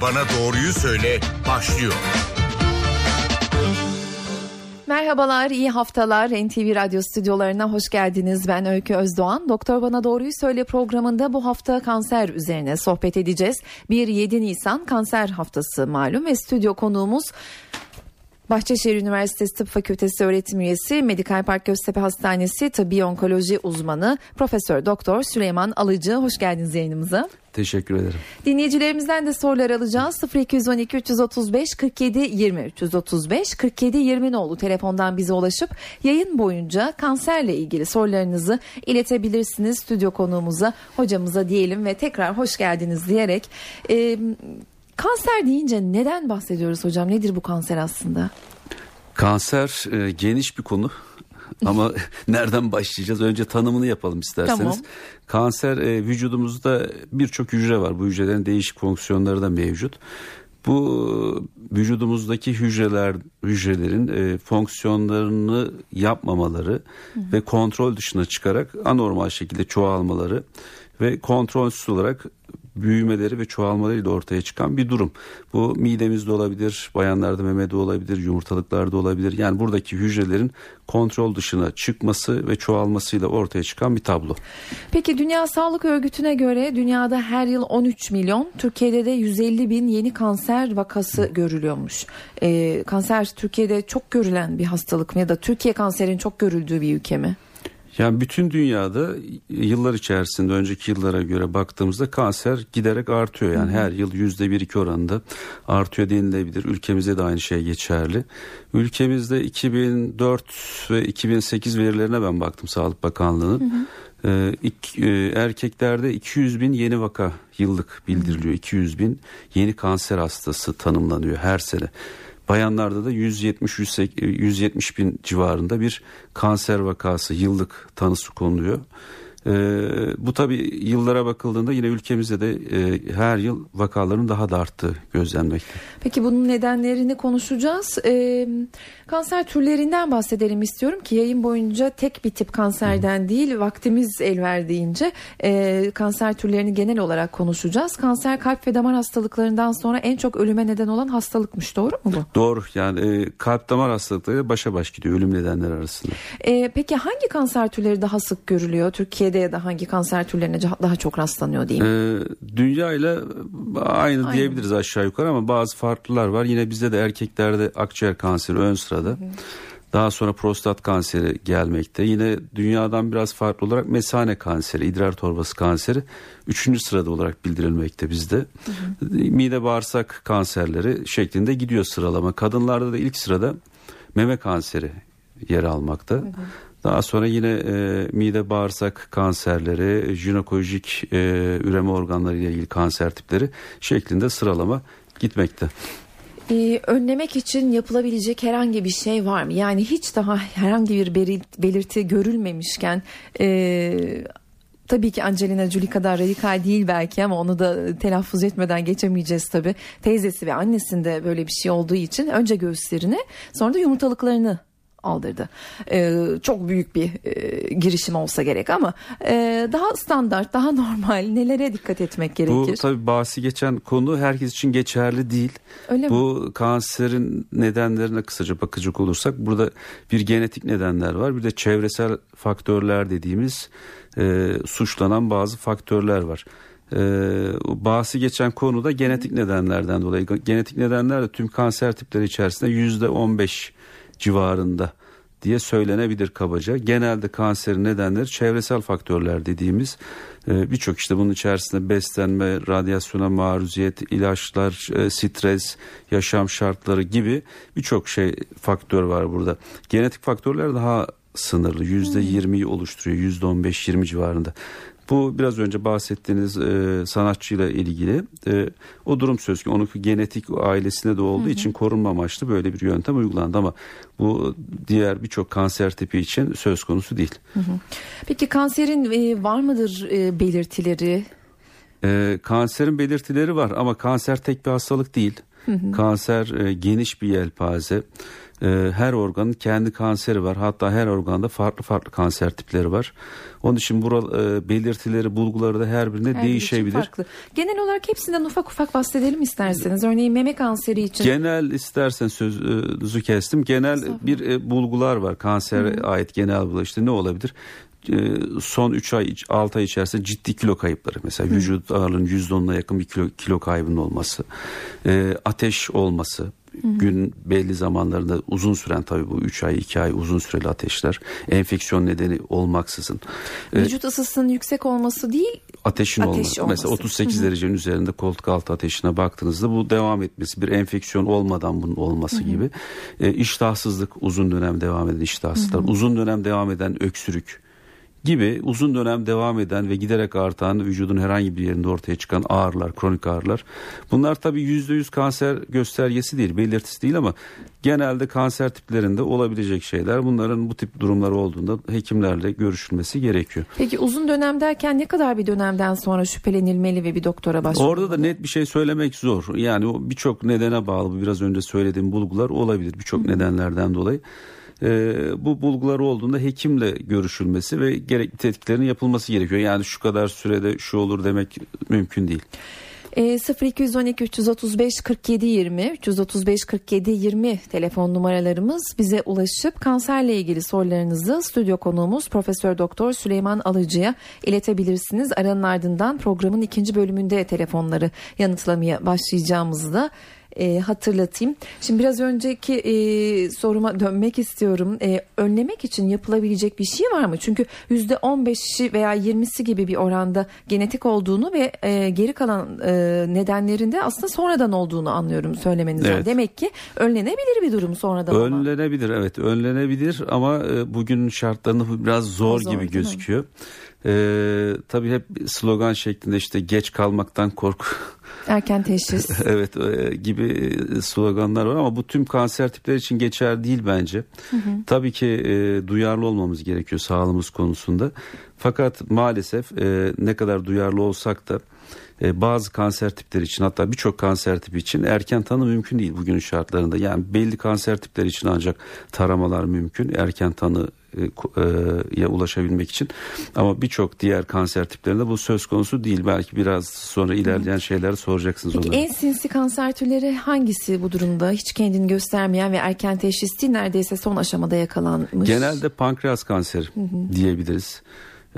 Bana Doğruyu Söyle başlıyor. Merhabalar, iyi haftalar. NTV Radyo stüdyolarına hoş geldiniz. Ben Öykü Özdoğan. Doktor Bana Doğruyu Söyle programında bu hafta kanser üzerine sohbet edeceğiz. 1-7 Nisan kanser haftası malum ve stüdyo konuğumuz Bahçeşehir Üniversitesi Tıp Fakültesi öğretim üyesi, Medikal Park Göztepe Hastanesi Tıbbi Onkoloji uzmanı Profesör Doktor Süleyman Alıcı. Hoş geldiniz yayınımıza. Teşekkür ederim. Dinleyicilerimizden de sorular alacağız. 0212 335 47 20 335 47 20 nolu telefondan bize ulaşıp yayın boyunca kanserle ilgili sorularınızı iletebilirsiniz stüdyo konuğumuza, hocamıza diyelim ve tekrar hoş geldiniz diyerek. Ee, kanser deyince neden bahsediyoruz hocam? Nedir bu kanser aslında? Kanser e, geniş bir konu. Ama nereden başlayacağız? Önce tanımını yapalım isterseniz. Tamam. Kanser e, vücudumuzda birçok hücre var. Bu hücrelerin değişik fonksiyonları da mevcut. Bu vücudumuzdaki hücreler hücrelerin e, fonksiyonlarını yapmamaları hı hı. ve kontrol dışına çıkarak anormal şekilde çoğalmaları ve kontrolsüz olarak büyümeleri ve çoğalmalarıyla ortaya çıkan bir durum. Bu midemizde olabilir, bayanlarda memede olabilir, yumurtalıklarda olabilir. Yani buradaki hücrelerin kontrol dışına çıkması ve çoğalmasıyla ortaya çıkan bir tablo. Peki Dünya Sağlık Örgütü'ne göre dünyada her yıl 13 milyon, Türkiye'de de 150 bin yeni kanser vakası görülüyormuş. Ee, kanser Türkiye'de çok görülen bir hastalık mı ya da Türkiye kanserin çok görüldüğü bir ülke mi? Yani bütün dünyada yıllar içerisinde önceki yıllara göre baktığımızda kanser giderek artıyor. Yani her yıl yüzde bir iki oranında artıyor denilebilir. Ülkemizde de aynı şey geçerli. Ülkemizde 2004 ve 2008 verilerine ben baktım Sağlık Bakanlığı'nın. Ee, ik, e, erkeklerde 200 bin yeni vaka yıllık bildiriliyor. 200 bin yeni kanser hastası tanımlanıyor her sene. Bayanlarda da 170 170 bin civarında bir kanser vakası yıllık tanısı konuluyor. E, bu tabi yıllara bakıldığında yine ülkemizde de e, her yıl vakaların daha da arttığı gözlenmekte. Peki bunun nedenlerini konuşacağız. E, kanser türlerinden bahsedelim istiyorum ki yayın boyunca tek bir tip kanserden Hı. değil vaktimiz el verdiğince e, kanser türlerini genel olarak konuşacağız. Kanser kalp ve damar hastalıklarından sonra en çok ölüme neden olan hastalıkmış doğru mu bu? Doğru yani e, kalp damar hastalıkları başa baş gidiyor ölüm nedenleri arasında. E, peki hangi kanser türleri daha sık görülüyor Türkiye Türkiye'de ya da hangi kanser türlerine daha çok rastlanıyor diyeyim? Ee, dünya ile aynı, aynı diyebiliriz aşağı yukarı ama bazı farklılar var. Yine bizde de erkeklerde akciğer kanseri ön sırada. Hı. Daha sonra prostat kanseri gelmekte. Yine dünyadan biraz farklı olarak mesane kanseri, idrar torbası kanseri üçüncü sırada olarak bildirilmekte bizde. Hı hı. Mide bağırsak kanserleri şeklinde gidiyor sıralama. Kadınlarda da ilk sırada meme kanseri yer almakta. Hı hı. Daha sonra yine e, mide bağırsak kanserleri, jinekolojik e, üreme organları ile ilgili kanser tipleri şeklinde sıralama gitmekte. Ee, önlemek için yapılabilecek herhangi bir şey var mı? Yani hiç daha herhangi bir belirti görülmemişken e, tabii ki Angelina Jolie kadar radikal değil belki ama onu da telaffuz etmeden geçemeyeceğiz tabii. Teyzesi ve annesinde böyle bir şey olduğu için önce göğüslerini sonra da yumurtalıklarını aldırdı. Ee, çok büyük bir e, girişim olsa gerek ama e, daha standart, daha normal nelere dikkat etmek gerekir? Bu tabii bahsi geçen konu herkes için geçerli değil. Öyle Bu mi? kanserin nedenlerine kısaca bakacak olursak burada bir genetik nedenler var. Bir de çevresel faktörler dediğimiz e, suçlanan bazı faktörler var. Ee, bahsi geçen konu da genetik nedenlerden dolayı. Genetik nedenler de tüm kanser tipleri içerisinde yüzde on beş civarında diye söylenebilir kabaca. Genelde kanserin nedenleri çevresel faktörler dediğimiz e, birçok işte bunun içerisinde beslenme, radyasyona maruziyet, ilaçlar, e, stres, yaşam şartları gibi birçok şey faktör var burada. Genetik faktörler daha sınırlı yüzde yirmiyi oluşturuyor yüzde on beş yirmi civarında. Bu biraz önce bahsettiğiniz e, sanatçıyla ilgili e, o durum söz konusu. Onun genetik ailesine de olduğu hı hı. için korunma amaçlı böyle bir yöntem uygulandı ama bu diğer birçok kanser tipi için söz konusu değil. Hı hı. Peki kanserin e, var mıdır e, belirtileri? E, kanserin belirtileri var ama kanser tek bir hastalık değil. Hı hı. Kanser e, geniş bir yelpaze. E, her organın kendi kanseri var. Hatta her organda farklı farklı kanser tipleri var. Onun için bu e, belirtileri, bulguları da her birine her değişebilir. Farklı. Genel olarak hepsinden ufak ufak bahsedelim isterseniz. Örneğin meme kanseri için. Genel istersen sözünüzü kestim. Genel bir e, bulgular var. Kansere Hı-hı. ait genel bulgu. İşte ne olabilir? E, son 3 ay 6 ay içerisinde ciddi kilo kayıpları mesela Hı. vücut ağırlığının %10'una yakın bir kilo, kilo kaybının olması e, ateş olması Hı hı. Gün belli zamanlarında uzun süren tabii bu 3 ay 2 ay uzun süreli ateşler enfeksiyon nedeni olmaksızın. Ee, vücut ısısının yüksek olması değil ateşin ateş olması. olması. Mesela 38 hı hı. derecenin üzerinde koltuk altı ateşine baktığınızda bu devam etmesi bir enfeksiyon olmadan bunun olması hı hı. gibi. E, iştahsızlık uzun dönem devam eden iştahsızlık, uzun dönem devam eden öksürük gibi uzun dönem devam eden ve giderek artan vücudun herhangi bir yerinde ortaya çıkan ağrılar, kronik ağrılar. Bunlar tabii yüzde yüz kanser göstergesi değil, belirtisi değil ama genelde kanser tiplerinde olabilecek şeyler. Bunların bu tip durumlar olduğunda hekimlerle görüşülmesi gerekiyor. Peki uzun dönem derken ne kadar bir dönemden sonra şüphelenilmeli ve bir doktora başvurulmalı? Orada da net bir şey söylemek zor. Yani birçok nedene bağlı. Biraz önce söylediğim bulgular olabilir birçok nedenlerden dolayı e, bu bulgular olduğunda hekimle görüşülmesi ve gerekli tetkiklerin yapılması gerekiyor. Yani şu kadar sürede şu olur demek mümkün değil. E, 0212 335 47 20 335 47 20 telefon numaralarımız bize ulaşıp kanserle ilgili sorularınızı stüdyo konuğumuz Profesör Doktor Süleyman Alıcı'ya iletebilirsiniz. Aranın ardından programın ikinci bölümünde telefonları yanıtlamaya başlayacağımızı da e, hatırlatayım. Şimdi biraz önceki e, soruma dönmek istiyorum. E, önlemek için yapılabilecek bir şey var mı? Çünkü yüzde 15'i veya 20'si gibi bir oranda genetik olduğunu ve e, geri kalan e, nedenlerinde aslında sonradan olduğunu anlıyorum söylemenizden. Evet. Demek ki önlenebilir bir durum sonradan Önlenebilir ama. evet önlenebilir ama e, bugünün şartlarında biraz zor, zor gibi gözüküyor. Ee, tabii hep slogan şeklinde işte geç kalmaktan korku Erken teşhis. evet e, gibi sloganlar var ama bu tüm kanser tipleri için geçer değil bence. Hı hı. Tabii ki e, duyarlı olmamız gerekiyor sağlığımız konusunda. Fakat maalesef e, ne kadar duyarlı olsak da e, bazı kanser tipleri için hatta birçok kanser tipi için erken tanı mümkün değil bugünün şartlarında. Yani belli kanser tipleri için ancak taramalar mümkün. Erken tanı e, ya ulaşabilmek için ama birçok diğer kanser tiplerinde bu söz konusu değil. Belki biraz sonra ilerleyen şeyler soracaksınız Peki onlara. en sinsi kanser türleri hangisi bu durumda? Hiç kendini göstermeyen ve erken teşhis değil neredeyse son aşamada yakalanmış. Genelde pankreas kanseri hı hı. diyebiliriz.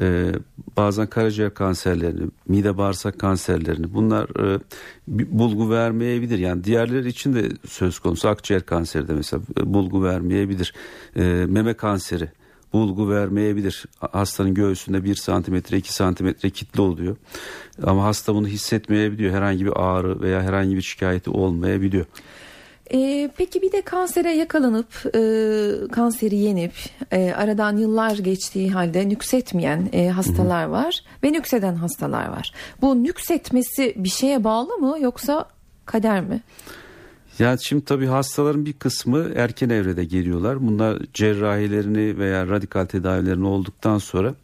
Ee, bazen karaciğer kanserlerini, mide bağırsak kanserlerini bunlar e, bulgu vermeyebilir. Yani diğerleri için de söz konusu akciğer kanseri de mesela e, bulgu vermeyebilir. E, meme kanseri bulgu vermeyebilir. Hastanın göğsünde 1 santimetre 2 santimetre kitle oluyor. Ama hasta bunu hissetmeyebiliyor. Herhangi bir ağrı veya herhangi bir şikayeti olmayabiliyor. Ee, peki bir de kansere yakalanıp e, kanseri yenip e, aradan yıllar geçtiği halde nüksetmeyen e, hastalar Hı-hı. var ve nükseden hastalar var. Bu nüksetmesi bir şeye bağlı mı yoksa kader mi? Yani şimdi tabii hastaların bir kısmı erken evrede geliyorlar. Bunlar cerrahilerini veya radikal tedavilerini olduktan sonra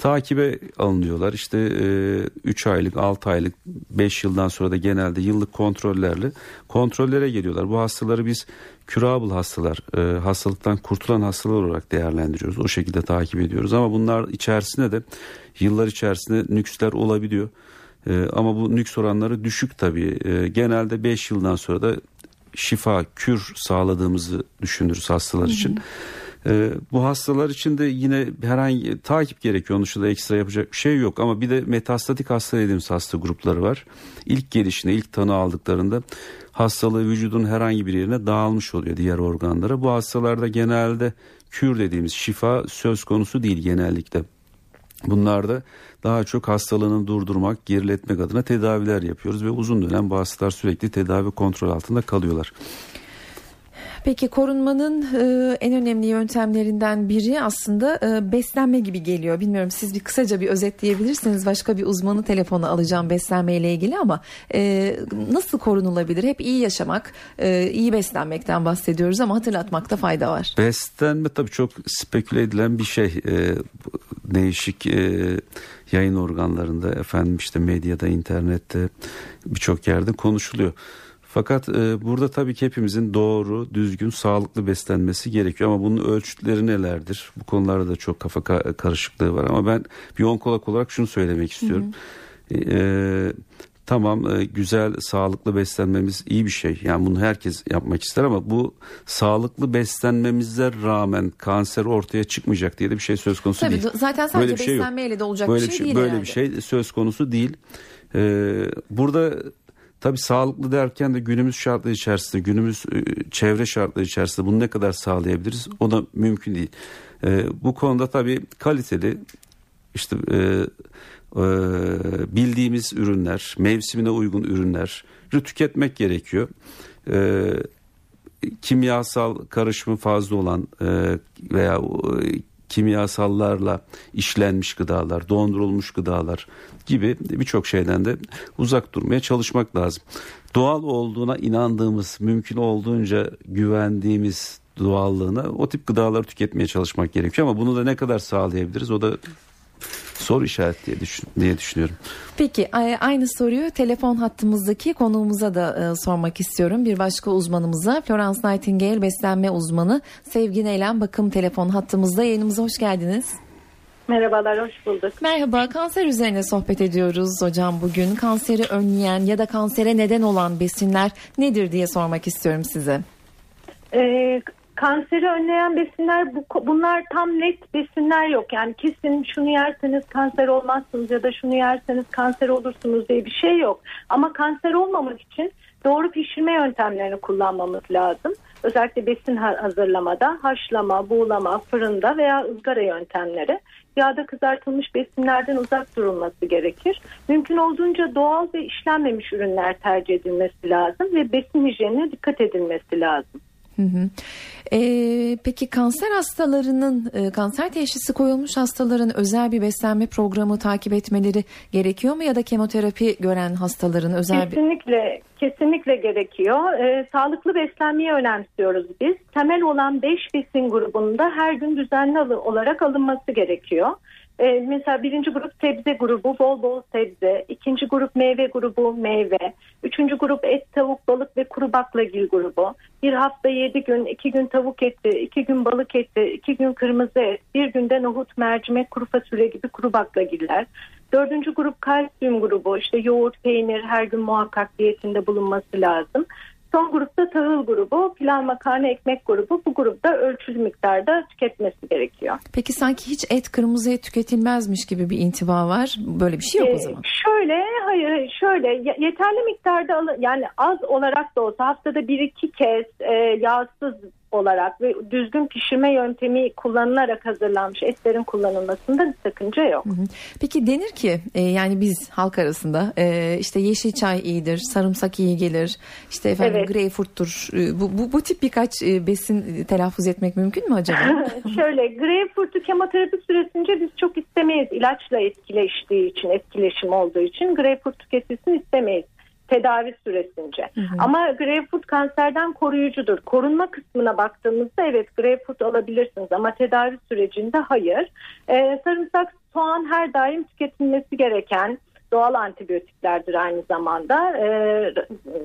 takibe alınıyorlar. İşte 3 e, aylık, 6 aylık, 5 yıldan sonra da genelde yıllık kontrollerle kontrollere geliyorlar. Bu hastaları biz curable hastalar, e, hastalıktan kurtulan hastalar olarak değerlendiriyoruz. O şekilde takip ediyoruz. Ama bunlar içerisinde de yıllar içerisinde nüksler olabiliyor. E, ama bu nüks oranları düşük tabii. E, genelde 5 yıldan sonra da şifa, kür sağladığımızı düşünürüz hastalar için. E, bu hastalar için de yine herhangi takip gerekiyor. Onun dışında ekstra yapacak bir şey yok. Ama bir de metastatik hasta dediğimiz hasta grupları var. İlk gelişinde, ilk tanı aldıklarında hastalığı vücudun herhangi bir yerine dağılmış oluyor diğer organlara. Bu hastalarda genelde kür dediğimiz şifa söz konusu değil genellikle. Bunlarda daha çok hastalığını durdurmak, geriletmek adına tedaviler yapıyoruz ve uzun dönem bu hastalar sürekli tedavi kontrol altında kalıyorlar. Peki korunmanın e, en önemli yöntemlerinden biri aslında e, beslenme gibi geliyor. Bilmiyorum siz bir kısaca bir özetleyebilirsiniz. Başka bir uzmanı telefonu alacağım beslenme ile ilgili ama e, nasıl korunulabilir? Hep iyi yaşamak, e, iyi beslenmekten bahsediyoruz ama hatırlatmakta fayda var. Beslenme tabii çok speküle edilen bir şey. E, değişik e, yayın organlarında efendim işte medyada, internette birçok yerde konuşuluyor. Fakat e, burada tabii ki hepimizin doğru, düzgün, sağlıklı beslenmesi gerekiyor. Ama bunun ölçütleri nelerdir? Bu konularda da çok kafa karışıklığı var. Ama ben bir onkolog olarak şunu söylemek istiyorum. Hı hı. E, tamam e, güzel, sağlıklı beslenmemiz iyi bir şey. Yani bunu herkes yapmak ister ama bu sağlıklı beslenmemize rağmen kanser ortaya çıkmayacak diye de bir şey söz konusu Tabii, değil. Zaten sadece böyle bir şey beslenmeyle de olacak böyle bir şey, şey değil Böyle yani. bir şey söz konusu değil. Ee, burada Tabii sağlıklı derken de günümüz şartları içerisinde, günümüz e, çevre şartları içerisinde bunu ne kadar sağlayabiliriz? O da mümkün değil. E, bu konuda tabii kaliteli işte e, e, bildiğimiz ürünler, mevsimine uygun ürünler tüketmek gerekiyor. E, kimyasal karışımı fazla olan e, veya e, kimyasallarla işlenmiş gıdalar, dondurulmuş gıdalar gibi birçok şeyden de uzak durmaya çalışmak lazım. Doğal olduğuna inandığımız, mümkün olduğunca güvendiğimiz doğallığına o tip gıdaları tüketmeye çalışmak gerekiyor ama bunu da ne kadar sağlayabiliriz o da soru işareti diye, düşün, diye düşünüyorum. Peki aynı soruyu telefon hattımızdaki konuğumuza da e, sormak istiyorum. Bir başka uzmanımıza Florence Nightingale beslenme uzmanı Sevgi Neylem bakım telefon hattımızda yayınımıza hoş geldiniz. Merhabalar, hoş bulduk. Merhaba, kanser üzerine sohbet ediyoruz hocam bugün. Kanseri önleyen ya da kansere neden olan besinler nedir diye sormak istiyorum size. Ee, kanseri önleyen besinler bu, bunlar tam net besinler yok. Yani kesin şunu yerseniz kanser olmazsınız ya da şunu yerseniz kanser olursunuz diye bir şey yok. Ama kanser olmamak için doğru pişirme yöntemlerini kullanmamız lazım. Özellikle besin hazırlamada haşlama, buğulama, fırında veya ızgara yöntemleri. Yağda kızartılmış besinlerden uzak durulması gerekir. Mümkün olduğunca doğal ve işlenmemiş ürünler tercih edilmesi lazım ve besin hijyenine dikkat edilmesi lazım. Ee, peki kanser hastalarının e, kanser teşhisi koyulmuş hastaların özel bir beslenme programı takip etmeleri gerekiyor mu ya da kemoterapi gören hastaların özel kesinlikle kesinlikle gerekiyor. Ee, sağlıklı beslenmeyi önemsiyoruz biz. Temel olan 5 besin grubunda her gün düzenli olarak alınması gerekiyor. Ee, mesela birinci grup sebze grubu bol bol sebze, ikinci grup meyve grubu meyve, üçüncü grup et, tavuk, balık ve kuru baklagil grubu. Bir hafta yedi gün, iki gün tavuk eti, iki gün balık eti, iki gün kırmızı et, bir günde nohut, mercimek, kuru fasulye gibi kuru baklagiller. Dördüncü grup kalsiyum grubu işte yoğurt, peynir her gün muhakkak diyetinde bulunması lazım. Son grupta tahıl grubu, pilav makarna ekmek grubu. Bu grupta ölçülü miktarda tüketmesi gerekiyor. Peki sanki hiç et kırmızı et tüketilmezmiş gibi bir intiba var. Böyle bir şey yok ee, o zaman. Şöyle hayır şöyle yeterli miktarda yani az olarak da olsa haftada bir iki kez e, yağsız olarak ve düzgün pişirme yöntemi kullanılarak hazırlanmış etlerin kullanılmasında bir sakınca yok. Peki denir ki e, yani biz halk arasında e, işte yeşil çay iyidir, sarımsak iyi gelir, işte efendim evet. greyfurttur. E, bu, bu, bu tip birkaç e, besin telaffuz etmek mümkün mü acaba? Şöyle greyfurtu kemoterapi süresince biz çok istemeyiz. ilaçla etkileştiği için, etkileşim olduğu için greyfurt tüketilsin istemeyiz tedavi süresince. Hı hı. Ama greyfurt kanserden koruyucudur. Korunma kısmına baktığımızda evet greyfurt alabilirsiniz ama tedavi sürecinde hayır. Ee, sarımsak, soğan her daim tüketilmesi gereken doğal antibiyotiklerdir aynı zamanda e,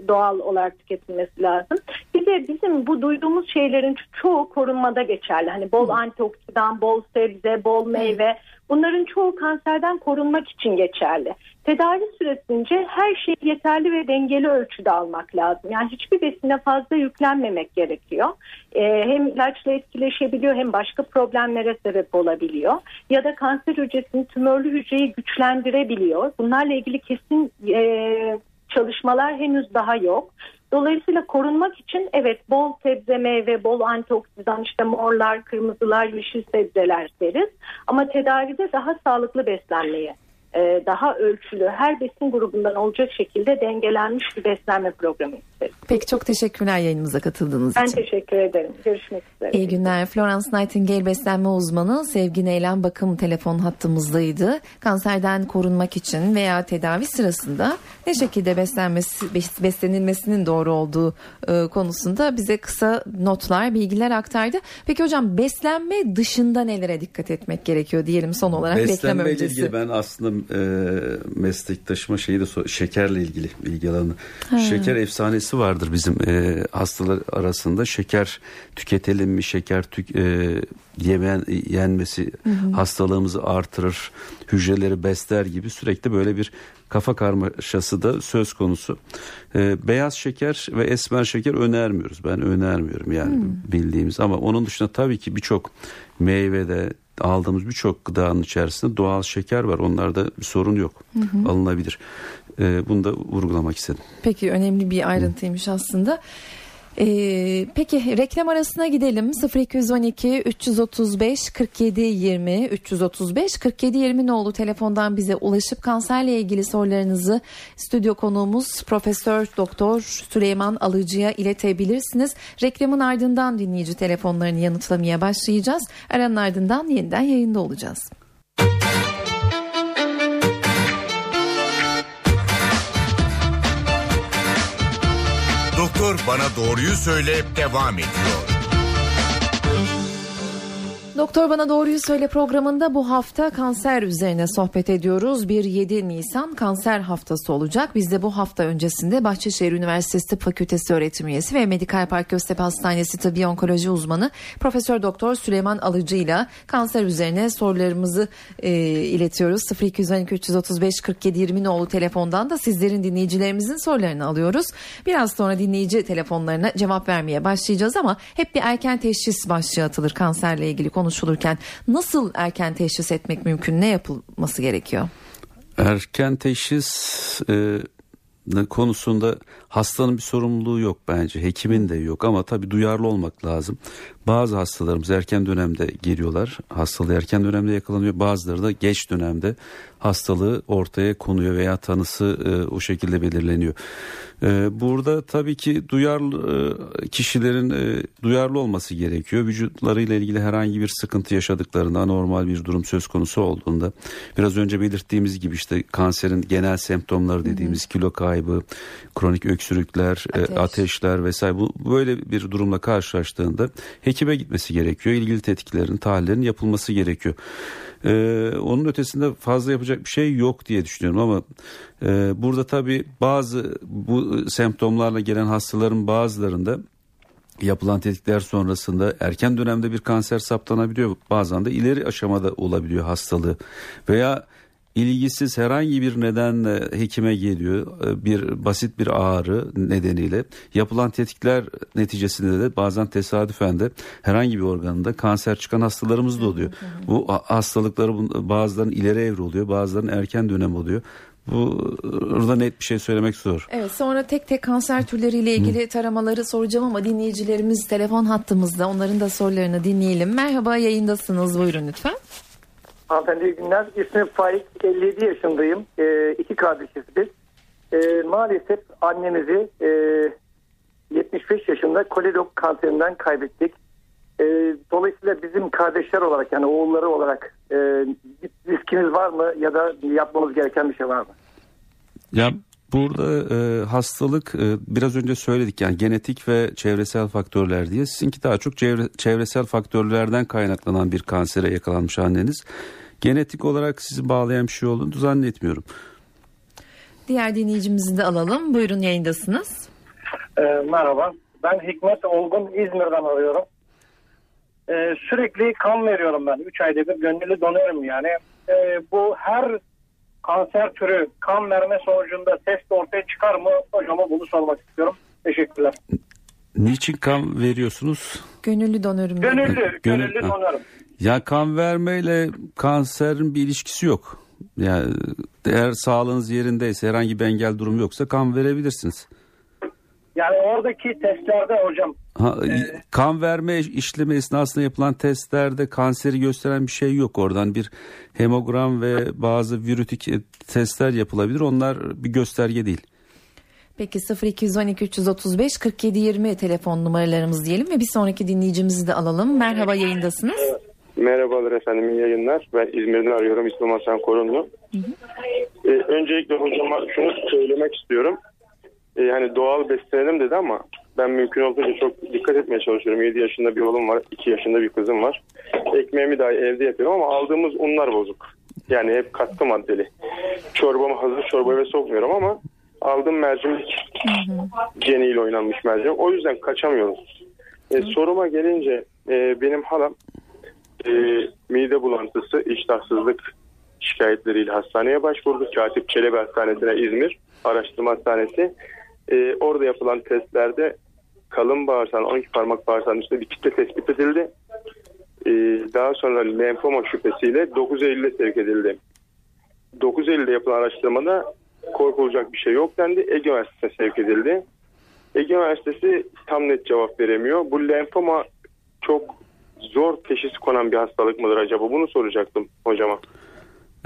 doğal olarak tüketilmesi lazım. Bir de bizim bu duyduğumuz şeylerin çoğu korunmada geçerli. Hani bol antioksidan, bol sebze, bol meyve bunların çoğu kanserden korunmak için geçerli. Tedavi süresince her şeyi yeterli ve dengeli ölçüde almak lazım. Yani hiçbir besine fazla yüklenmemek gerekiyor. Ee, hem ilaçla etkileşebiliyor hem başka problemlere sebep olabiliyor. Ya da kanser hücresini tümörlü hücreyi güçlendirebiliyor. Bunlarla ilgili kesin e, çalışmalar henüz daha yok. Dolayısıyla korunmak için evet bol sebze meyve, bol antioksidan işte morlar, kırmızılar, yeşil sebzeler deriz. Ama tedavide daha sağlıklı beslenmeyi e, daha ölçülü her besin grubundan olacak şekilde dengelenmiş bir beslenme programı isteriz. Peki çok teşekkürler yayınımıza katıldığınız ben için. Ben teşekkür ederim. Görüşmek üzere. İyi günler. Florence Nightingale beslenme uzmanı Sevgi Neylem bakım telefon hattımızdaydı. Kanserden korunmak için veya tedavi sırasında ne şekilde beslenmesi, beslenilmesinin doğru olduğu e, konusunda bize kısa notlar, bilgiler aktardı. Peki hocam beslenme dışında nelere dikkat etmek gerekiyor diyelim son olarak beslenme öncesi. Beslenme ilgili ben aslında e, meslektaşıma şeyi de şekerle ilgili bilgi alanı. Ha. Şeker efsanesi vardır bizim e, hastalar arasında. Şeker tüketelim mi? Şeker tük, e, yemen yenmesi hı hı. hastalığımızı artırır, hücreleri besler gibi sürekli böyle bir kafa karmaşası da söz konusu. Ee, beyaz şeker ve esmer şeker önermiyoruz. Ben önermiyorum yani hmm. bildiğimiz ama onun dışında tabii ki birçok meyvede aldığımız birçok gıdanın içerisinde doğal şeker var. Onlarda bir sorun yok. Hı hı. Alınabilir. Ee, bunu da vurgulamak istedim. Peki önemli bir ayrıntıymış aslında. Ee, peki reklam arasına gidelim 0212 335 47 20 335 47 20 nolu telefondan bize ulaşıp kanserle ilgili sorularınızı stüdyo konuğumuz Profesör Doktor Süleyman Alıcı'ya iletebilirsiniz. Reklamın ardından dinleyici telefonlarını yanıtlamaya başlayacağız. Aranın ardından yeniden yayında olacağız. Doktor Bana Doğruyu Söyle devam ediyor. Doktor Bana Doğruyu Söyle programında bu hafta kanser üzerine sohbet ediyoruz. Bir 7 Nisan kanser haftası olacak. Biz de bu hafta öncesinde Bahçeşehir Üniversitesi Tıp Fakültesi öğretim üyesi ve Medikal Park Göztepe Hastanesi Tıbbi Onkoloji uzmanı Profesör Doktor Süleyman Alıcı ile kanser üzerine sorularımızı e, iletiyoruz. 0212 335 47 20 nolu telefondan da sizlerin dinleyicilerimizin sorularını alıyoruz. Biraz sonra dinleyici telefonlarına cevap vermeye başlayacağız ama hep bir erken teşhis başlığı atılır kanserle ilgili konu konuşulurken nasıl erken teşhis etmek mümkün? Ne yapılması gerekiyor? Erken teşhis e, konusunda hastanın bir sorumluluğu yok bence. Hekimin de yok ama tabii duyarlı olmak lazım. Bazı hastalarımız erken dönemde geliyorlar. Hastalığı erken dönemde yakalanıyor. Bazıları da geç dönemde hastalığı ortaya konuyor veya tanısı e, o şekilde belirleniyor. E, burada tabii ki duyarlı e, kişilerin e, duyarlı olması gerekiyor. Vücutlarıyla ilgili herhangi bir sıkıntı yaşadıklarında anormal bir durum söz konusu olduğunda biraz önce belirttiğimiz gibi işte kanserin genel semptomları dediğimiz hı hı. kilo kaybı, kronik öksürükler, e, Ateş. e, ateşler vesaire bu böyle bir durumla karşılaştığında hekime gitmesi gerekiyor. İlgili tetkiklerin, tahlillerin yapılması gerekiyor. Ee, onun ötesinde fazla yapacak bir şey yok diye düşünüyorum ama e, burada tabii bazı bu semptomlarla gelen hastaların bazılarında yapılan tetkikler sonrasında erken dönemde bir kanser saptanabiliyor. Bazen de ileri aşamada olabiliyor hastalığı veya ilgisiz herhangi bir nedenle hekime geliyor e, bir basit bir ağrı nedeniyle yapılan tetkikler neticesinde de bazen tesadüfen de herhangi bir organında kanser çıkan hastalarımız da oluyor. Bu hastalıkları bazılarının ileri evre oluyor bazılarının erken dönem oluyor. Bu burada net bir şey söylemek zor. Evet sonra tek tek kanser türleriyle ilgili Hı. taramaları soracağım ama dinleyicilerimiz telefon hattımızda onların da sorularını dinleyelim. Merhaba yayındasınız buyurun lütfen. Hanımefendi günler. İsmim Faik. 57 yaşındayım. E, iki kardeşiz biz. E, maalesef annemizi e, 75 yaşında koledok kanserinden kaybettik. E, dolayısıyla bizim kardeşler olarak yani oğulları olarak e, riskimiz var mı ya da yapmamız gereken bir şey var mı? Ya Burada e, hastalık e, biraz önce söyledik yani genetik ve çevresel faktörler diye. Sizinki daha çok çevre, çevresel faktörlerden kaynaklanan bir kansere yakalanmış anneniz. Genetik olarak sizi bağlayan bir şey olduğunu zannetmiyorum. Diğer dinleyicimizi de alalım. Buyurun yayındasınız. E, merhaba. Ben Hikmet Olgun İzmir'den arıyorum. E, sürekli kan veriyorum ben. 3 ayda bir gönüllü donuyorum yani. E, bu her kanser türü kan verme sonucunda test ortaya çıkar mı? Hocama bunu sormak istiyorum. Teşekkürler. Niçin kan veriyorsunuz? Gönüllü donörüm. Gönüllü, gönüllü donörüm. Ya kan vermeyle kanserin bir ilişkisi yok. Yani eğer sağlığınız yerindeyse herhangi bir engel durum yoksa kan verebilirsiniz. Yani oradaki testlerde hocam. Ha, e, kan verme işlemi esnasında yapılan testlerde kanseri gösteren bir şey yok. Oradan bir hemogram ve bazı virütik e, testler yapılabilir. Onlar bir gösterge değil. Peki 0212 335 47 20 telefon numaralarımız diyelim ve bir sonraki dinleyicimizi de alalım. Merhaba yayındasınız. Merhabalar efendim iyi yayınlar. Ben İzmir'den arıyorum İslam Hasan Korunlu. Hı hı. Ee, öncelikle hocama şunu söylemek istiyorum e, hani doğal beslenelim dedi ama ben mümkün olduğunca çok dikkat etmeye çalışıyorum. 7 yaşında bir oğlum var, 2 yaşında bir kızım var. Ekmeğimi dahi evde yapıyorum ama aldığımız unlar bozuk. Yani hep katkı maddeli. çorbamı hazır çorbaya sokmuyorum ama aldığım mercimek geniyle oynanmış mercimek. O yüzden kaçamıyorum. E, soruma gelince e, benim halam e, mide bulantısı, iştahsızlık şikayetleriyle hastaneye başvurdu. Katip Çelebi Hastanesi'ne İzmir Araştırma Hastanesi. E, orada yapılan testlerde kalın bağırsağın 12 parmak bağırsağın üstünde bir kitle tespit edildi. E, daha sonra lenfoma şüphesiyle 9 Eylül'e sevk edildi. 9 Eylül'de yapılan araştırmada korkulacak bir şey yok dendi. Ege Üniversitesi'ne sevk edildi. Ege Üniversitesi tam net cevap veremiyor. Bu lenfoma çok zor teşhis konan bir hastalık mıdır acaba? Bunu soracaktım hocama.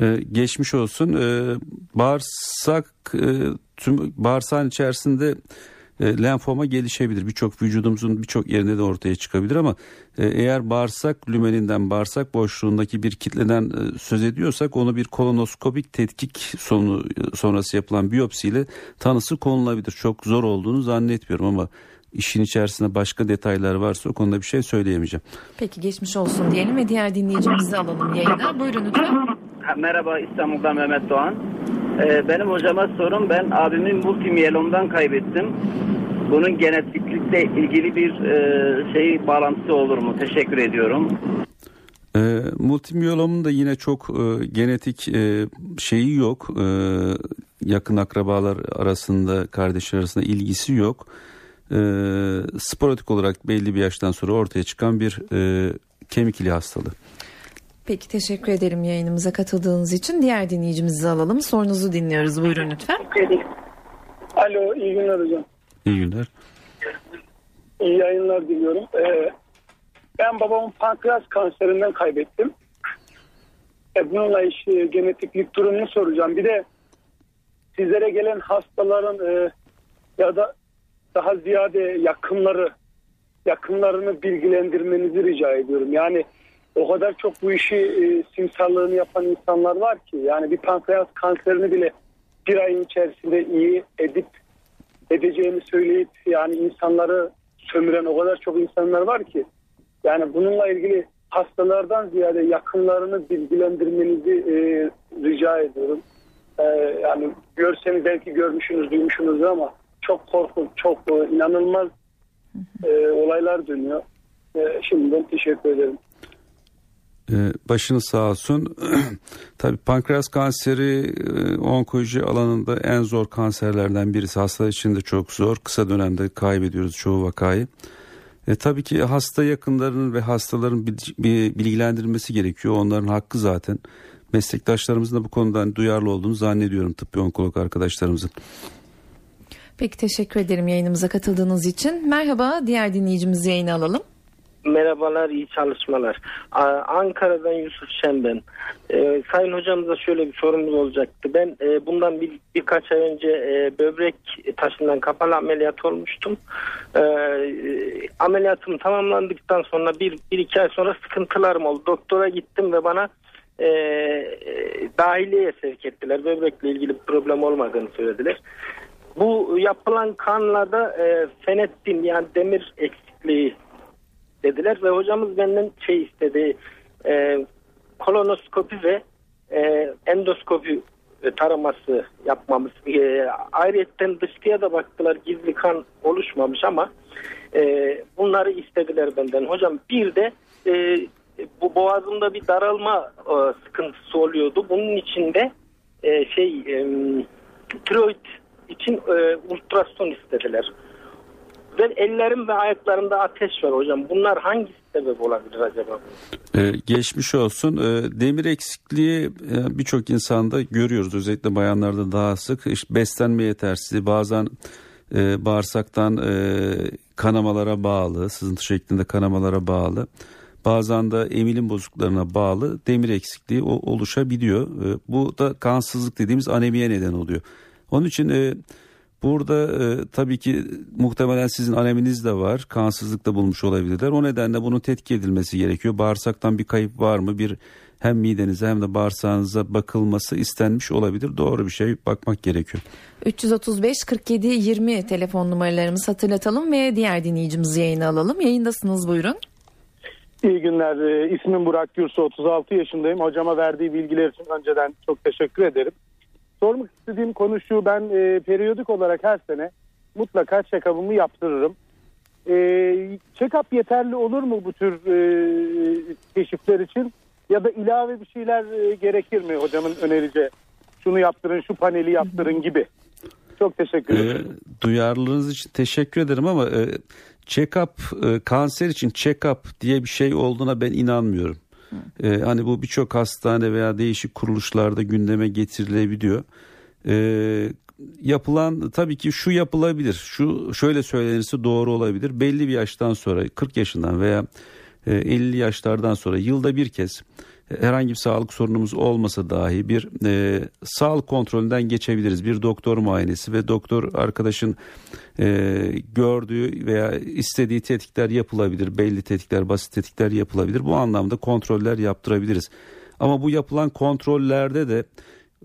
Ee, geçmiş olsun. Ee, bağırsak e, tüm bağırsağın içerisinde e, lenfoma gelişebilir. Birçok vücudumuzun birçok yerinde de ortaya çıkabilir ama e, eğer bağırsak lümeninden bağırsak boşluğundaki bir kitleden e, söz ediyorsak onu bir kolonoskopik tetkik sonu sonrası yapılan biyopsiyle tanısı konulabilir. Çok zor olduğunu zannetmiyorum ama işin içerisinde başka detaylar varsa o konuda bir şey söyleyemeyeceğim. Peki geçmiş olsun diyelim ve diğer dinleyicimizi alalım yayına. Buyurun lütfen. Merhaba İstanbul'dan Mehmet Doğan. Ee, benim hocama sorum ben abimin multimiyelomdan kaybettim. Bunun genetiklikle ilgili bir e, şey bağlantısı olur mu? Teşekkür ediyorum. E, multimiyolomun da yine çok e, genetik e, şeyi yok. E, yakın akrabalar arasında, kardeşler arasında ilgisi yok. E, sporatik olarak belli bir yaştan sonra ortaya çıkan bir e, kemik ili hastalığı. Peki teşekkür ederim yayınımıza katıldığınız için. Diğer dinleyicimizi alalım. Sorunuzu dinliyoruz. Buyurun lütfen. Alo iyi günler hocam. İyi günler. İyi yayınlar diliyorum. Ee, ben babamın pankreas kanserinden kaybettim. E, bununla işte genetiklik durumunu soracağım. Bir de sizlere gelen hastaların e, ya da daha ziyade yakınları yakınlarını bilgilendirmenizi rica ediyorum. Yani o kadar çok bu işi e, simsarlığını yapan insanlar var ki yani bir pankreas kanserini bile bir ayın içerisinde iyi edip edeceğini söyleyip yani insanları sömüren o kadar çok insanlar var ki yani bununla ilgili hastalardan ziyade yakınlarını bilgilendirmenizi e, rica ediyorum. E, yani görseniz belki görmüşsünüz, duymuşsunuz ama çok korkunç, çok e, inanılmaz e, olaylar dönüyor. E, şimdiden teşekkür ederim. Ee, başınız sağ olsun. Tabii pankreas kanseri e, onkoloji alanında en zor kanserlerden birisi. Hasta için de çok zor. Kısa dönemde kaybediyoruz çoğu vakayı. E, tabii ki hasta yakınlarının ve hastaların bilgilendirilmesi gerekiyor. Onların hakkı zaten. Meslektaşlarımızın da bu konudan duyarlı olduğunu zannediyorum tıbbi onkolog arkadaşlarımızın. Peki teşekkür ederim yayınımıza katıldığınız için. Merhaba diğer dinleyicimizi yayına alalım. Merhabalar, iyi çalışmalar. Ankara'dan Yusuf Şen. Ee, Sayın hocamıza şöyle bir sorumuz olacaktı. Ben e, bundan bir, birkaç ay önce e, böbrek taşından kapalı ameliyat olmuştum. E, ameliyatım tamamlandıktan sonra bir, bir iki ay sonra sıkıntılarım oldu. Doktora gittim ve bana e, dahiliyeye sevk ettiler. Böbrekle ilgili bir problem olmadığını söylediler. Bu yapılan kanlarda e, fenettin yani demir eksikliği dediler ve hocamız benden şey istedi e, kolonoskopi ve e, endoskopi taraması yapmamız. E, ayrıyetten dışkıya da baktılar gizli kan oluşmamış ama e, bunları istediler benden. Hocam bir de e, bu boğazımda bir daralma e, sıkıntısı oluyordu. Bunun içinde e, şey e, tiroid için e, ultrason istediler. Ve ellerim ve ayaklarımda ateş var hocam. Bunlar hangi sebep olabilir acaba? Ee, geçmiş olsun. Ee, demir eksikliği e, birçok insanda görüyoruz. Özellikle bayanlarda daha sık. İşte beslenme yetersizliği bazen e, bağırsaktan e, kanamalara bağlı, sızıntı şeklinde kanamalara bağlı. Bazen de emilim bozukluklarına bağlı demir eksikliği oluşabiliyor. E, bu da kansızlık dediğimiz anemiye neden oluyor. Onun için e, Burada e, tabii ki muhtemelen sizin aneminiz de var. Kansızlık da bulmuş olabilirler. O nedenle bunun tetkik edilmesi gerekiyor. Bağırsaktan bir kayıp var mı? Bir hem midenize hem de bağırsağınıza bakılması istenmiş olabilir. Doğru bir şey bakmak gerekiyor. 335 47 20 telefon numaralarımızı hatırlatalım ve diğer dinleyicimizi yayına alalım. Yayındasınız buyurun. İyi günler. Ee, ismim Burak Gürsu. 36 yaşındayım. Hocama verdiği bilgiler için önceden çok teşekkür ederim. Sormak istediğim konu şu ben e, periyodik olarak her sene mutlaka check-up'ımı yaptırırım. E, check-up yeterli olur mu bu tür e, keşifler için? Ya da ilave bir şeyler e, gerekir mi hocamın önerici? Şunu yaptırın, şu paneli yaptırın gibi. Çok teşekkür e, ederim. E, duyarlılığınız için teşekkür ederim ama e, check-up, e, kanser için check-up diye bir şey olduğuna ben inanmıyorum. E, hani bu birçok hastane veya değişik kuruluşlarda gündeme getirilebiliyor. E, yapılan tabii ki şu yapılabilir. Şu şöyle söylenirse doğru olabilir. Belli bir yaştan sonra 40 yaşından veya 50 e, yaşlardan sonra yılda bir kez herhangi bir sağlık sorunumuz olmasa dahi bir e, sağlık kontrolünden geçebiliriz. Bir doktor muayenesi ve doktor arkadaşın e, gördüğü veya istediği tetkikler yapılabilir. Belli tetkikler, basit tetkikler yapılabilir. Bu anlamda kontroller yaptırabiliriz. Ama bu yapılan kontrollerde de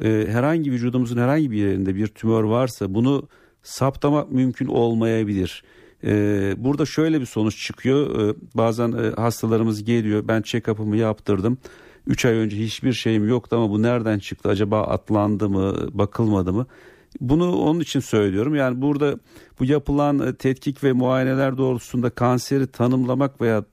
e, herhangi vücudumuzun herhangi bir yerinde bir tümör varsa bunu saptamak mümkün olmayabilir. E, burada şöyle bir sonuç çıkıyor. E, bazen e, hastalarımız geliyor. Ben check-up'ımı yaptırdım. 3 ay önce hiçbir şeyim yoktu ama bu nereden çıktı? Acaba atlandı mı, bakılmadı mı? Bunu onun için söylüyorum. Yani burada bu yapılan e, tetkik ve muayeneler doğrultusunda kanseri tanımlamak veya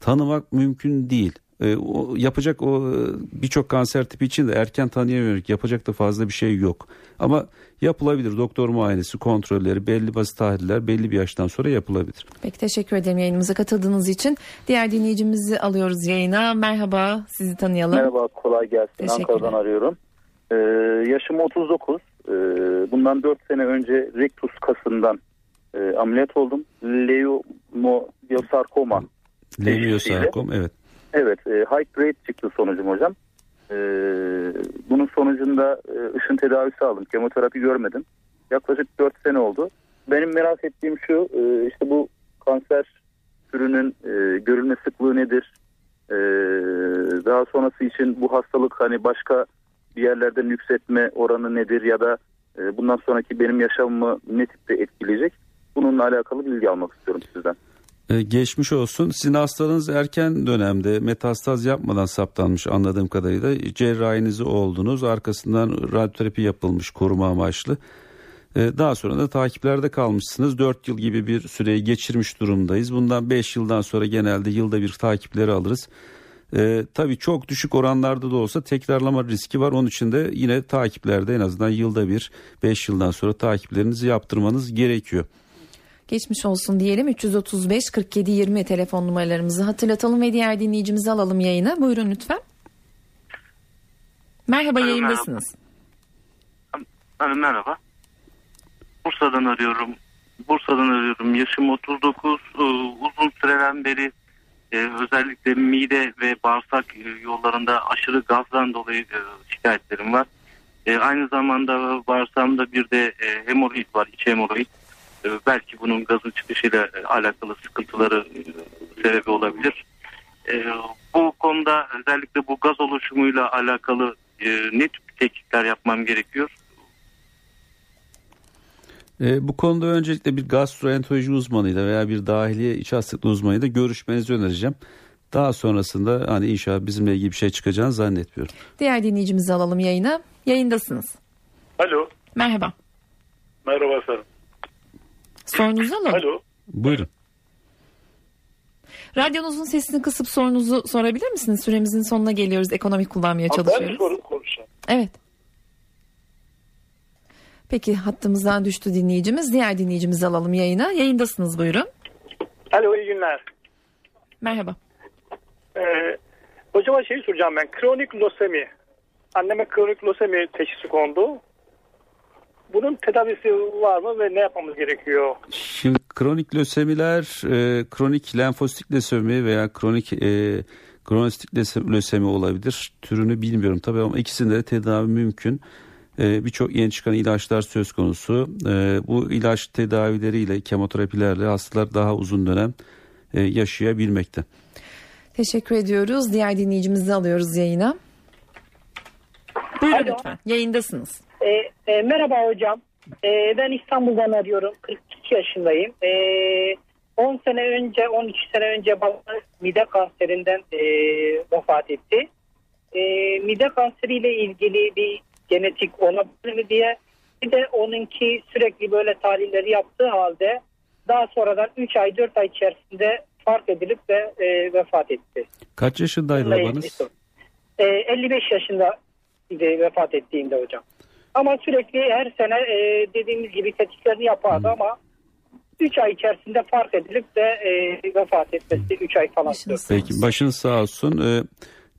tanımak mümkün değil. E, o, yapacak o e, birçok kanser tipi için de erken tanıya yönelik yapacak da fazla bir şey yok. Ama yapılabilir. Doktor muayenesi, kontrolleri, belli basit tahliller belli bir yaştan sonra yapılabilir. Peki teşekkür ederim yayınımıza katıldığınız için. Diğer dinleyicimizi alıyoruz yayına. Merhaba, sizi tanıyalım. Merhaba, kolay gelsin. Ankara'dan arıyorum. Ee, yaşım 39. Ee, bundan 4 sene önce rektus kasından e, ameliyat oldum. Leiomoyosarkoma. Leiomoyosarkom, evet. Evet, e, high grade çıktı sonucum hocam. E, bunun sonucunda e, ışın tedavisi aldım. Kemoterapi görmedim. Yaklaşık 4 sene oldu. Benim merak ettiğim şu, e, işte bu kanser türünün e, görülme sıklığı nedir? E, daha sonrası için bu hastalık hani başka bir yerlerden yükseltme oranı nedir ya da e, bundan sonraki benim yaşamımı ne tipte etkileyecek? Bununla alakalı bilgi almak istiyorum sizden. Ee, geçmiş olsun. Sizin hastalığınız erken dönemde metastaz yapmadan saptanmış anladığım kadarıyla. Cerrahinizi oldunuz. Arkasından radyoterapi yapılmış koruma amaçlı. Ee, daha sonra da takiplerde kalmışsınız. 4 yıl gibi bir süreyi geçirmiş durumdayız. Bundan 5 yıldan sonra genelde yılda bir takipleri alırız. Ee, tabii çok düşük oranlarda da olsa tekrarlama riski var. Onun için de yine takiplerde en azından yılda bir 5 yıldan sonra takiplerinizi yaptırmanız gerekiyor. Geçmiş olsun diyelim 335 47 20 telefon numaralarımızı hatırlatalım ve diğer dinleyicimizi alalım yayına. Buyurun lütfen. Merhaba Alo, yayındasınız. Merhaba. merhaba. Bursa'dan arıyorum. Bursa'dan arıyorum. Yaşım 39. Ee, uzun süreden beri e, özellikle mide ve bağırsak e, yollarında aşırı gazdan dolayı e, şikayetlerim var. Aynı zamanda bağırsağımda bir de hemoroid var, iç hemoroid. Ee, belki bunun gazın çıkışıyla e, alakalı sıkıntıları e, sebebi olabilir. Ee, bu konuda özellikle bu gaz oluşumuyla alakalı e, ne tip tetkikler yapmam gerekiyor? E, bu konuda öncelikle bir gastroenteroloji uzmanıyla veya bir dahiliye iç hastalıklı uzmanıyla görüşmenizi önereceğim. Daha sonrasında hani inşallah bizimle ilgili bir şey çıkacağını zannetmiyorum. Diğer dinleyicimizi alalım yayına. Yayındasınız. Alo. Merhaba. Merhaba efendim. Sorunuzu alalım. Alo. Buyurun. Radyonuzun sesini kısıp sorunuzu sorabilir misiniz? Süremizin sonuna geliyoruz. Ekonomik kullanmaya çalışıyoruz. Ben sorum konuşacağım. Evet. Peki hattımızdan düştü dinleyicimiz. Diğer dinleyicimizi alalım yayına. Yayındasınız buyurun. Alo iyi günler. Merhaba. Ee, hocama şeyi soracağım ben. Kronik losemi. Anneme kronik losemi teşhisi kondu. Bunun tedavisi var mı ve ne yapmamız gerekiyor? Şimdi kronik lösemiler, e, kronik lenfositik lösemi veya kronik e, kronistik lösemi olabilir. Türünü bilmiyorum tabii ama ikisinde de tedavi mümkün. E, Birçok yeni çıkan ilaçlar söz konusu. E, bu ilaç tedavileriyle, kemoterapilerle hastalar daha uzun dönem e, yaşayabilmekte. Teşekkür ediyoruz. Diğer dinleyicimizi alıyoruz yayına. Buyurun Alo. lütfen. Yayındasınız. E, e, merhaba hocam. E, ben İstanbul'dan arıyorum. 42 yaşındayım. E, 10 sene önce, 13 sene önce babam mide kanserinden e, vefat etti. E, mide kanseriyle ilgili bir genetik olabilir mi diye. Bir de onunki sürekli böyle tahlilleri yaptığı halde daha sonradan 3 ay 4 ay içerisinde fark edilip ve e, vefat etti. Kaç yaşındaydı babanız? E, 55 yaşında vefat ettiğinde hocam. Ama sürekli her sene e, dediğimiz gibi tetkiklerini yapardı ama 3 ay içerisinde fark edilip de e, vefat etmesi 3 ay falan sürdü. Peki başınız sağ olsun. Ee,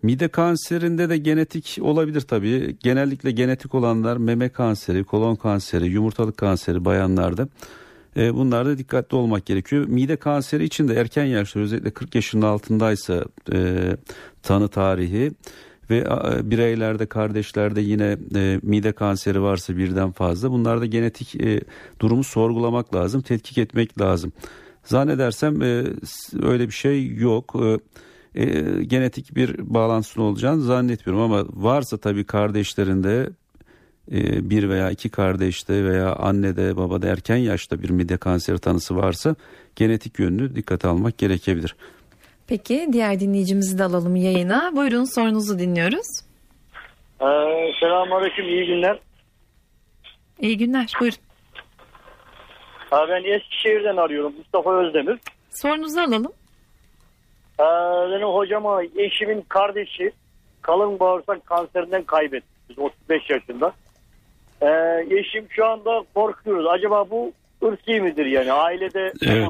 mide kanserinde de genetik olabilir tabii. Genellikle genetik olanlar meme kanseri, kolon kanseri, yumurtalık kanseri bayanlarda. Ee, bunlarda dikkatli olmak gerekiyor. Mide kanseri için de erken yaşta özellikle 40 yaşının altındaysa e, tanı tarihi ve e, bireylerde kardeşlerde yine e, mide kanseri varsa birden fazla bunlarda genetik e, durumu sorgulamak lazım, tetkik etmek lazım. Zannedersem e, öyle bir şey yok. Genetik bir bağlantısının olacağını zannetmiyorum ama varsa tabii kardeşlerinde bir veya iki kardeşte veya annede babada erken yaşta bir mide kanseri tanısı varsa genetik yönünü dikkate almak gerekebilir. Peki diğer dinleyicimizi de alalım yayına. Buyurun sorunuzu dinliyoruz. Ee, Selamünaleyküm, iyi günler. İyi günler buyurun. Ha, ben Eskişehir'den arıyorum, Mustafa Özdemir. Sorunuzu alalım. Ee, benim hocama eşimin kardeşi kalın bağırsak kanserinden kaybetti. Biz 35 yaşında. Ee, eşim şu anda korkuyoruz. Acaba bu ırsi midir yani ailede? Evet.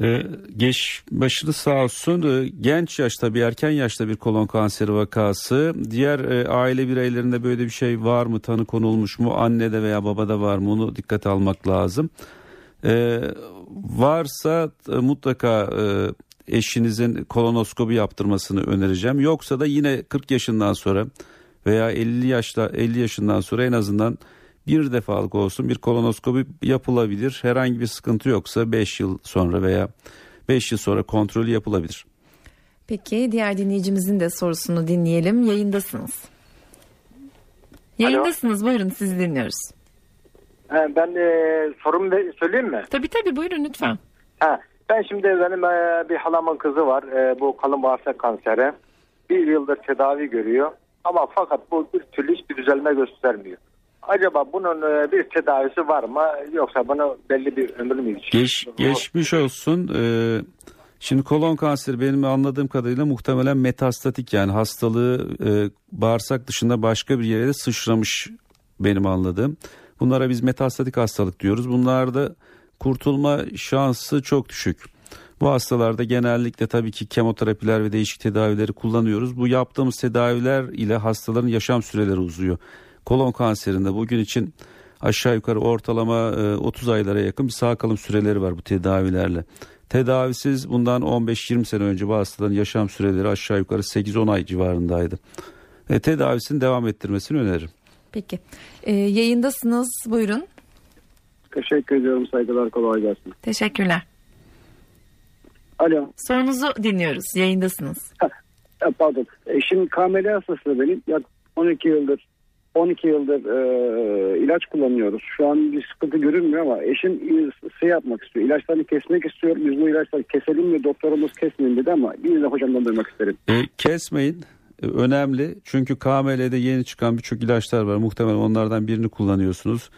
Ee, geç başınız sağ olsun. Ee, genç yaşta bir erken yaşta bir kolon kanseri vakası. Diğer e, aile bireylerinde böyle bir şey var mı? Tanı konulmuş mu? Annede veya babada var mı? Onu dikkate almak lazım. Ee, varsa e, mutlaka e, eşinizin kolonoskopi yaptırmasını önereceğim. Yoksa da yine 40 yaşından sonra veya 50 yaşta 50 yaşından sonra en azından bir defalık olsun bir kolonoskopi yapılabilir. Herhangi bir sıkıntı yoksa 5 yıl sonra veya 5 yıl sonra kontrolü yapılabilir. Peki diğer dinleyicimizin de sorusunu dinleyelim. Yayındasınız. Yayındasınız buyurun sizi dinliyoruz. Ben e, sorumu da söyleyeyim mi? Tabii tabii buyurun lütfen. Ha, ben şimdi benim e, bir halamın kızı var. E, bu kalın bağırsak kanseri. Bir yıldır tedavi görüyor. Ama fakat bu bir türlü hiçbir düzelme göstermiyor. Acaba bunun e, bir tedavisi var mı? Yoksa bunu belli bir ömür mü geçiyor? Geç, geçmiş olsun. Ee, şimdi kolon kanseri benim anladığım kadarıyla muhtemelen metastatik yani hastalığı e, bağırsak dışında başka bir yere de sıçramış benim anladığım. Bunlara biz metastatik hastalık diyoruz. Bunlarda kurtulma şansı çok düşük. Bu hastalarda genellikle tabii ki kemoterapiler ve değişik tedavileri kullanıyoruz. Bu yaptığımız tedaviler ile hastaların yaşam süreleri uzuyor. Kolon kanserinde bugün için aşağı yukarı ortalama e, 30 aylara yakın bir sağ kalım süreleri var bu tedavilerle. Tedavisiz bundan 15-20 sene önce bu hastaların yaşam süreleri aşağı yukarı 8-10 ay civarındaydı. E, tedavisini devam ettirmesini öneririm. Peki. Ee, yayındasınız buyurun. Teşekkür ediyorum. Saygılar kolay gelsin. Teşekkürler. Alo. Sorunuzu dinliyoruz. Yayındasınız. Ha, pardon. Eşim KML hastası benim. Yak 12 yıldır 12 yıldır e, ilaç kullanıyoruz. Şu an bir sıkıntı görünmüyor ama eşim şey yapmak istiyor. İlaçlarını kesmek istiyor. Biz bu ilaçları keselim mi? Doktorumuz kesmeyin dedi ama yine de hocamdan duymak isterim. E, kesmeyin. E, önemli. Çünkü KML'de yeni çıkan birçok ilaçlar var. Muhtemelen onlardan birini kullanıyorsunuz.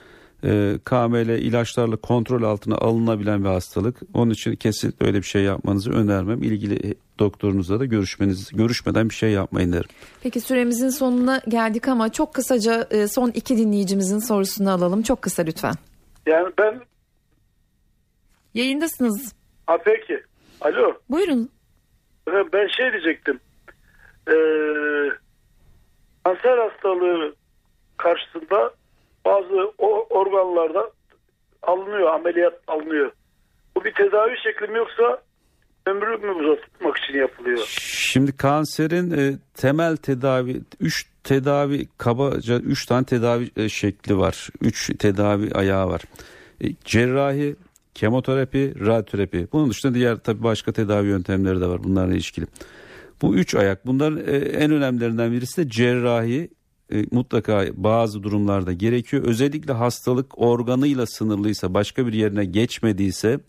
E, KML ilaçlarla kontrol altına alınabilen bir hastalık. Onun için kesinlikle öyle bir şey yapmanızı önermem. İlgili doktorunuzla da görüşmeniz görüşmeden bir şey yapmayın derim. Peki süremizin sonuna geldik ama çok kısaca e, son iki dinleyicimizin sorusunu alalım. Çok kısa lütfen. Yani ben Yayındasınız. ha peki. Alo. Buyurun. Ben şey diyecektim. Ee, kanser hastalığı karşısında bazı o organlarda alınıyor, ameliyat alınıyor. Bu bir tedavi şekli mi yoksa ömrü mü uzatmak için yapılıyor? Şimdi kanserin e, temel tedavi 3 tedavi kabaca 3 tane tedavi e, şekli var. 3 tedavi ayağı var. E, cerrahi, kemoterapi, radyoterapi. Bunun dışında diğer tabii başka tedavi yöntemleri de var bunlarla ilişkili. Bu üç ayak bunların e, en önemlilerinden birisi de cerrahi e, mutlaka bazı durumlarda gerekiyor. Özellikle hastalık organıyla sınırlıysa başka bir yerine geçmediyse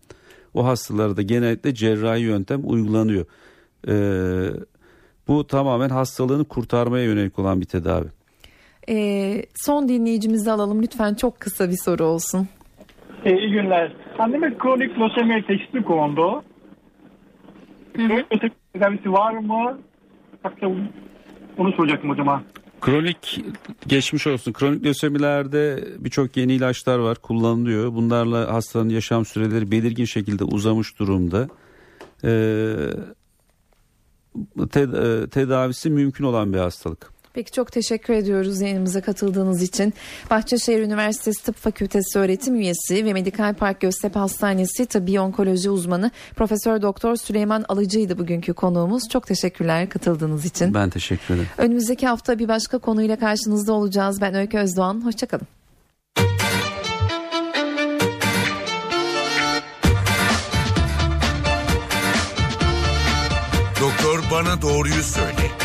o hastalarda genellikle cerrahi yöntem uygulanıyor. E, bu tamamen hastalığını kurtarmaya yönelik olan bir tedavi. Ee, son dinleyicimizi alalım lütfen çok kısa bir soru olsun. Ee, iyi günler. Anneme kronik lösemi teşhisi kondu. Kronik lösemi tedavisi var mı? Hatta onu soracaktım hocama. Kronik geçmiş olsun. Kronik lösemilerde birçok yeni ilaçlar var kullanılıyor. Bunlarla hastanın yaşam süreleri belirgin şekilde uzamış durumda. Ee, ted- tedavisi mümkün olan bir hastalık. Peki çok teşekkür ediyoruz yayınımıza katıldığınız için. Bahçeşehir Üniversitesi Tıp Fakültesi öğretim üyesi ve Medikal Park Göztepe Hastanesi Tıbbi Onkoloji uzmanı Profesör Doktor Süleyman Alıcı'ydı bugünkü konuğumuz. Çok teşekkürler katıldığınız için. Ben teşekkür ederim. Önümüzdeki hafta bir başka konuyla karşınızda olacağız. Ben Öykü Özdoğan. Hoşçakalın. Doktor bana doğruyu söyle.